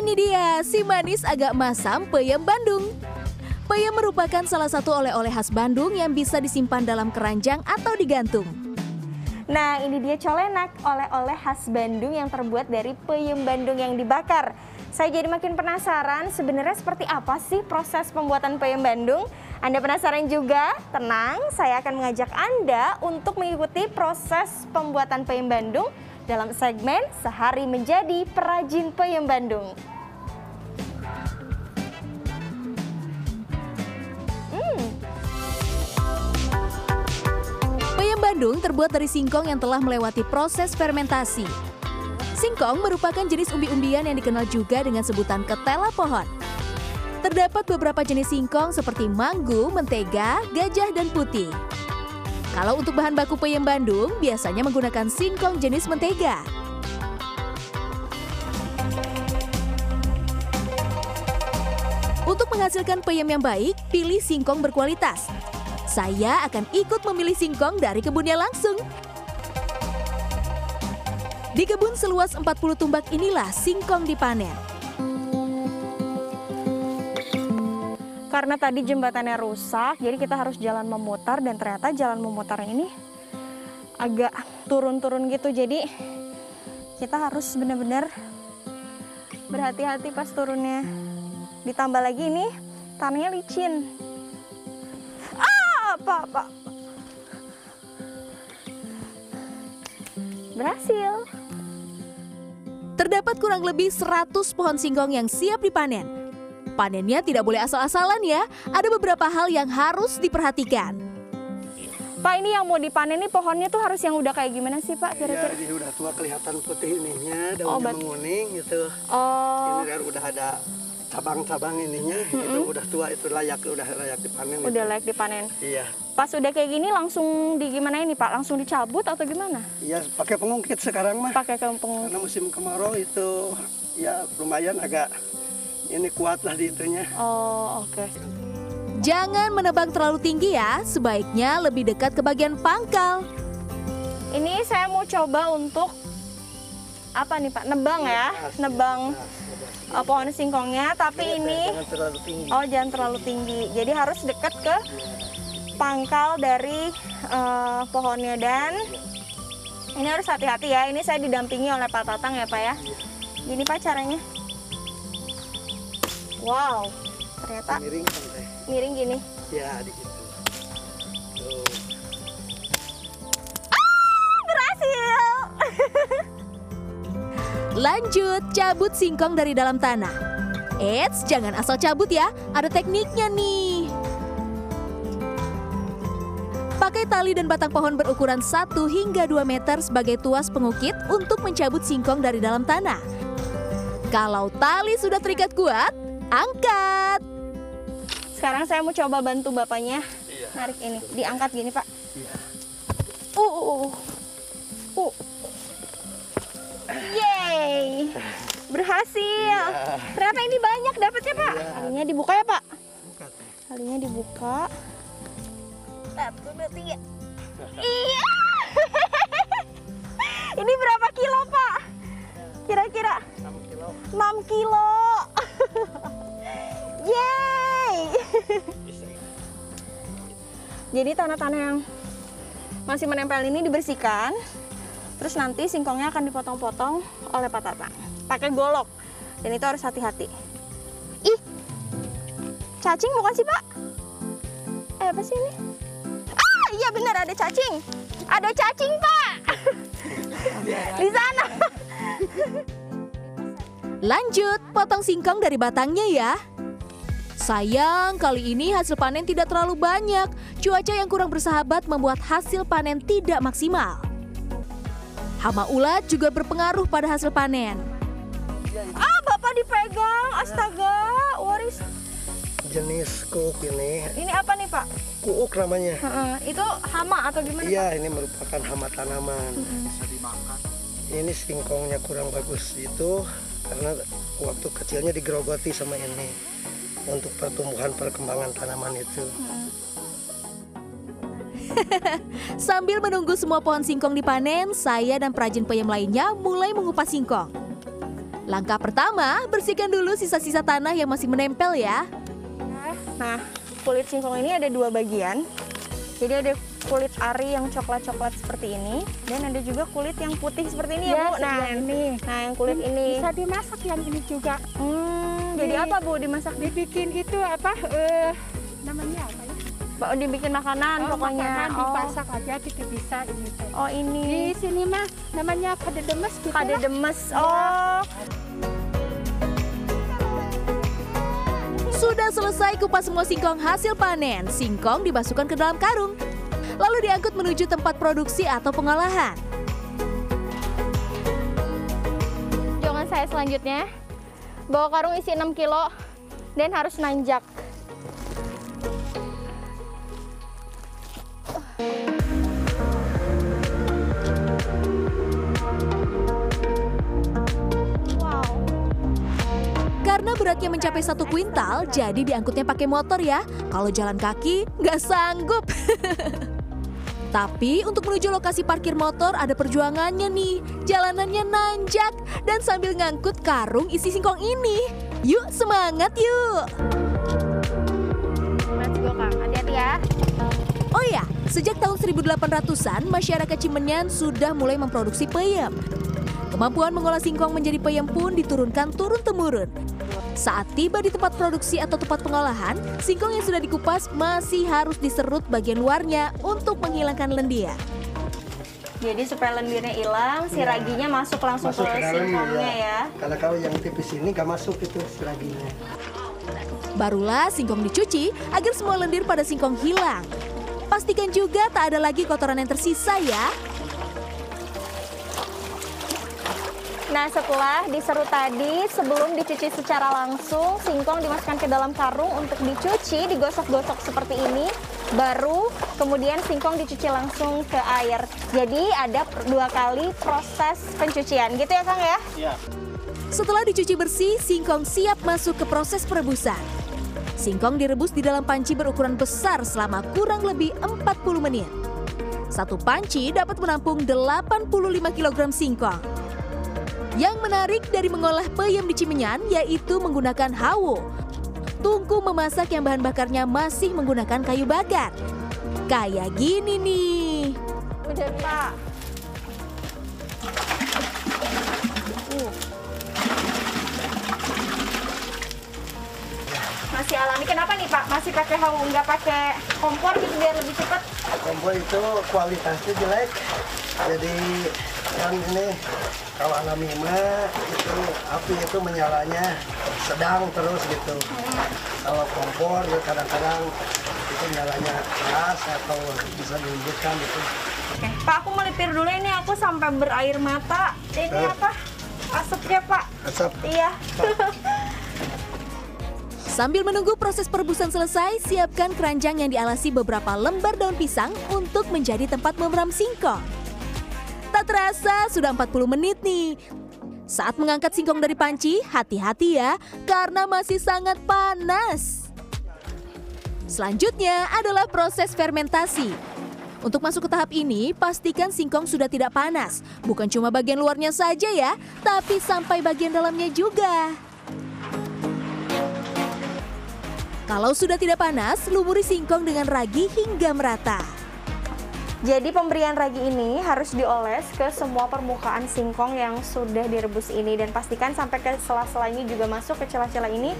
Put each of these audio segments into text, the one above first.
Ini dia si manis agak masam peyem Bandung. Peyem merupakan salah satu oleh-oleh khas Bandung yang bisa disimpan dalam keranjang atau digantung. Nah, ini dia colenak, oleh-oleh khas Bandung yang terbuat dari peyem Bandung yang dibakar. Saya jadi makin penasaran sebenarnya seperti apa sih proses pembuatan peyem Bandung? Anda penasaran juga? Tenang, saya akan mengajak Anda untuk mengikuti proses pembuatan peyem Bandung dalam segmen Sehari Menjadi Perajin Peyem Bandung. Peyem Bandung terbuat dari singkong yang telah melewati proses fermentasi. Singkong merupakan jenis umbi-umbian yang dikenal juga dengan sebutan ketela pohon. Terdapat beberapa jenis singkong seperti manggu, mentega, gajah, dan putih. Kalau untuk bahan baku peyem Bandung, biasanya menggunakan singkong jenis mentega. Untuk menghasilkan peyem yang baik, pilih singkong berkualitas. Saya akan ikut memilih singkong dari kebunnya langsung. Di kebun seluas 40 tumbak inilah singkong dipanen. Karena tadi jembatannya rusak, jadi kita harus jalan memutar dan ternyata jalan memutarnya ini agak turun-turun gitu. Jadi kita harus benar-benar berhati-hati pas turunnya. Ditambah lagi ini tanahnya licin. Ah, apa apa. Berhasil. Terdapat kurang lebih 100 pohon singkong yang siap dipanen. Panennya tidak boleh asal-asalan ya, ada beberapa hal yang harus diperhatikan. Pak ini yang mau dipanen nih pohonnya tuh harus yang udah kayak gimana sih Pak Ya, kira-kira? ini udah tua kelihatan putih ininya, Oh, daunnya bat- menguning gitu. Oh, Ini kan udah ada cabang-cabang ininya, itu udah tua, itu layak, udah layak dipanen. udah itu. layak dipanen. Iya, Pas udah kayak gini langsung di gimana ini Pak? Langsung dicabut atau gimana? iya pakai pengungkit sekarang mah. Pakai kempeng. Karena musim kemarau itu ya lumayan agak ini kuat lah di itunya. Oh, oke. Jangan menebang terlalu tinggi ya, sebaiknya lebih dekat ke bagian pangkal. Ini saya mau coba untuk apa nih Pak? Nebang ya, nebang uh, pohon singkongnya. Tapi ini terlalu tinggi. oh jangan terlalu tinggi. Jadi harus dekat ke pangkal dari uh, pohonnya dan ini harus hati-hati ya. Ini saya didampingi oleh Pak Tatang ya Pak ya. Gini Pak caranya. Wow, ternyata Miring sampai. miring gini. Ya, di situ. Tuh. Berhasil. Lanjut, cabut singkong dari dalam tanah. Eits, jangan asal cabut ya, ada tekniknya nih. Pakai tali dan batang pohon berukuran 1 hingga 2 meter sebagai tuas pengukit untuk mencabut singkong dari dalam tanah. Kalau tali sudah terikat kuat, angkat. Sekarang saya mau coba bantu bapaknya narik ini, diangkat gini pak. Uh, uh, uh, uh. Berhasil. Ternyata ini banyak dapatnya pak. Talinya dibuka ya pak. Buka. Talinya dibuka. Satu, dua, tiga. Iya. ini berapa kilo pak? Kira-kira? 6 kilo. 6 kilo. Yeay. Jadi tanah-tanah yang masih menempel ini dibersihkan. Terus nanti singkongnya akan dipotong-potong oleh Pak Tatang. Pakai golok. Dan itu harus hati-hati. Ih. Cacing bukan sih, Pak? Eh, apa sih ini? Ah, iya benar ada cacing. Ada cacing, Pak. Di sana. Lanjut, potong singkong dari batangnya ya. Sayang, kali ini hasil panen tidak terlalu banyak. Cuaca yang kurang bersahabat membuat hasil panen tidak maksimal. Hama ulat juga berpengaruh pada hasil panen. Ah, Bapak dipegang. Astaga, waris. Jenis kuuk ini, Ini apa nih, Pak? kuuk namanya. Heeh, itu hama atau gimana? Pak? Iya, ini merupakan hama tanaman. Ini singkongnya kurang bagus itu karena waktu kecilnya digerogoti sama ini. untuk pertumbuhan perkembangan tanaman itu. Sambil menunggu semua pohon singkong dipanen, saya dan perajin peyem lainnya mulai mengupas singkong. Langkah pertama, bersihkan dulu sisa-sisa tanah yang masih menempel ya. Nah, kulit singkong ini ada dua bagian. Jadi ada kulit ari yang coklat-coklat seperti ini dan ada juga kulit yang putih seperti ini ya, Ya, Bu. Nah, yang ini. nah yang kulit ini. Bisa dimasak yang ini juga. Hmm, jadi Di- apa Bu dimasak? Dibikin itu apa? Eh, namanya apa dibikin makanan Oh, pokoknya. makanan oh. dipasak aja kita bisa ini. tuh. oh, ini. Di sini mah namanya kade demes gitu. Kade lah. demes. Oh. Sudah selesai kupas semua singkong hasil panen. Singkong dimasukkan ke dalam karung. Lalu diangkut menuju tempat produksi atau pengolahan. Jangan saya selanjutnya. Bawa karung isi 6 kilo dan harus nanjak. Karena beratnya mencapai satu kuintal, jadi diangkutnya pakai motor ya. Kalau jalan kaki, nggak sanggup. Tapi untuk menuju lokasi parkir motor ada perjuangannya nih. Jalanannya nanjak dan sambil ngangkut karung isi singkong ini. Yuk semangat yuk! Let's go Kang, hati-hati ya. Oh ya, sejak tahun 1800-an, masyarakat Cimenyan sudah mulai memproduksi peyem. Kemampuan mengolah singkong menjadi peyem pun diturunkan turun-temurun. Saat tiba di tempat produksi atau tempat pengolahan, singkong yang sudah dikupas masih harus diserut bagian luarnya untuk menghilangkan lendir. Jadi supaya lendirnya hilang, si raginya masuk langsung Masuk ke singkongnya ya. Kalau kalau yang tipis ini nggak masuk itu seraginya. Barulah singkong dicuci agar semua lendir pada singkong hilang. Pastikan juga tak ada lagi kotoran yang tersisa ya. Nah setelah diserut tadi, sebelum dicuci secara langsung, singkong dimasukkan ke dalam karung untuk dicuci, digosok-gosok seperti ini. Baru kemudian singkong dicuci langsung ke air. Jadi ada dua kali proses pencucian, gitu ya Kang ya? Setelah dicuci bersih, singkong siap masuk ke proses perebusan. Singkong direbus di dalam panci berukuran besar selama kurang lebih 40 menit. Satu panci dapat menampung 85 kg singkong. Yang menarik dari mengolah peyem di Cimenyan yaitu menggunakan hawo. Tungku memasak yang bahan bakarnya masih menggunakan kayu bakar. Kayak gini nih. Udah Pak. Kenapa nih Pak? Masih pakai hawu, nggak pakai kompor gitu biar lebih cepat? Kompor itu kualitasnya jelek. Jadi yang ini kalau alami mah itu api itu menyalanya sedang terus gitu. Kalau kompor ya kadang-kadang itu nyalanya keras atau bisa dilembutkan gitu. Oke, Pak aku melipir dulu ini aku sampai berair mata. Ini Eh. apa? Asapnya Pak. Asap Iya. Sambil menunggu proses perebusan selesai, siapkan keranjang yang dialasi beberapa lembar daun pisang untuk menjadi tempat memeram singkong. Tak terasa sudah 40 menit nih. Saat mengangkat singkong dari panci, hati-hati ya karena masih sangat panas. Selanjutnya adalah proses fermentasi. Untuk masuk ke tahap ini, pastikan singkong sudah tidak panas. Bukan cuma bagian luarnya saja ya, tapi sampai bagian dalamnya juga. Kalau sudah tidak panas, lumuri singkong dengan ragi hingga merata. Jadi pemberian ragi ini harus dioles ke semua permukaan singkong yang sudah direbus ini dan pastikan sampai ke sela-selanya juga masuk ke celah-celah ini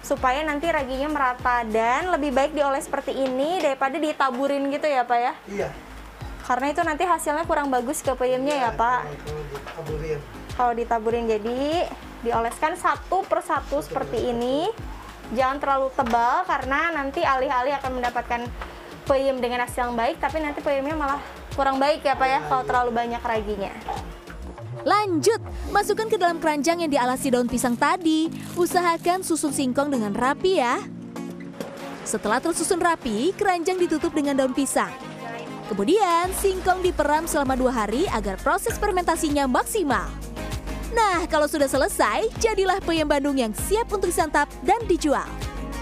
supaya nanti raginya merata dan lebih baik dioles seperti ini daripada ditaburin gitu ya Pak ya. iya. Karena itu nanti hasilnya kurang bagus ke peyemnya ya Pak. Itu ditaburin. Kalau ditaburin jadi dioleskan satu persatu seperti ini. Jangan terlalu tebal karena nanti alih-alih akan mendapatkan peyem dengan hasil yang baik, tapi nanti peyemnya malah kurang baik ya Pak ya kalau terlalu banyak raginya. Lanjut, masukkan ke dalam keranjang yang dialasi daun pisang tadi. Usahakan susun singkong dengan rapi ya. Setelah tersusun rapi, keranjang ditutup dengan daun pisang. Kemudian, singkong diperam selama dua hari agar proses fermentasinya maksimal. Nah, kalau sudah selesai, jadilah peyem Bandung yang siap untuk disantap dan dijual.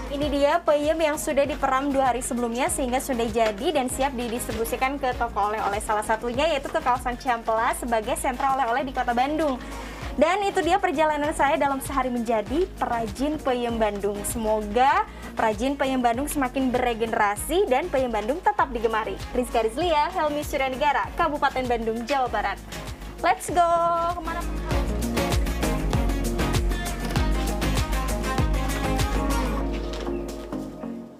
Ini dia peyem yang sudah diperam dua hari sebelumnya sehingga sudah jadi dan siap didistribusikan ke toko oleh-oleh salah satunya yaitu ke kawasan Ciamplas sebagai sentra oleh-oleh di kota Bandung. Dan itu dia perjalanan saya dalam sehari menjadi perajin peyem Bandung. Semoga perajin peyem Bandung semakin beregenerasi dan peyem Bandung tetap digemari. Rizka Rizlia, Helmi Suryanegara, Kabupaten Bandung, Jawa Barat. Let's go! Ke mana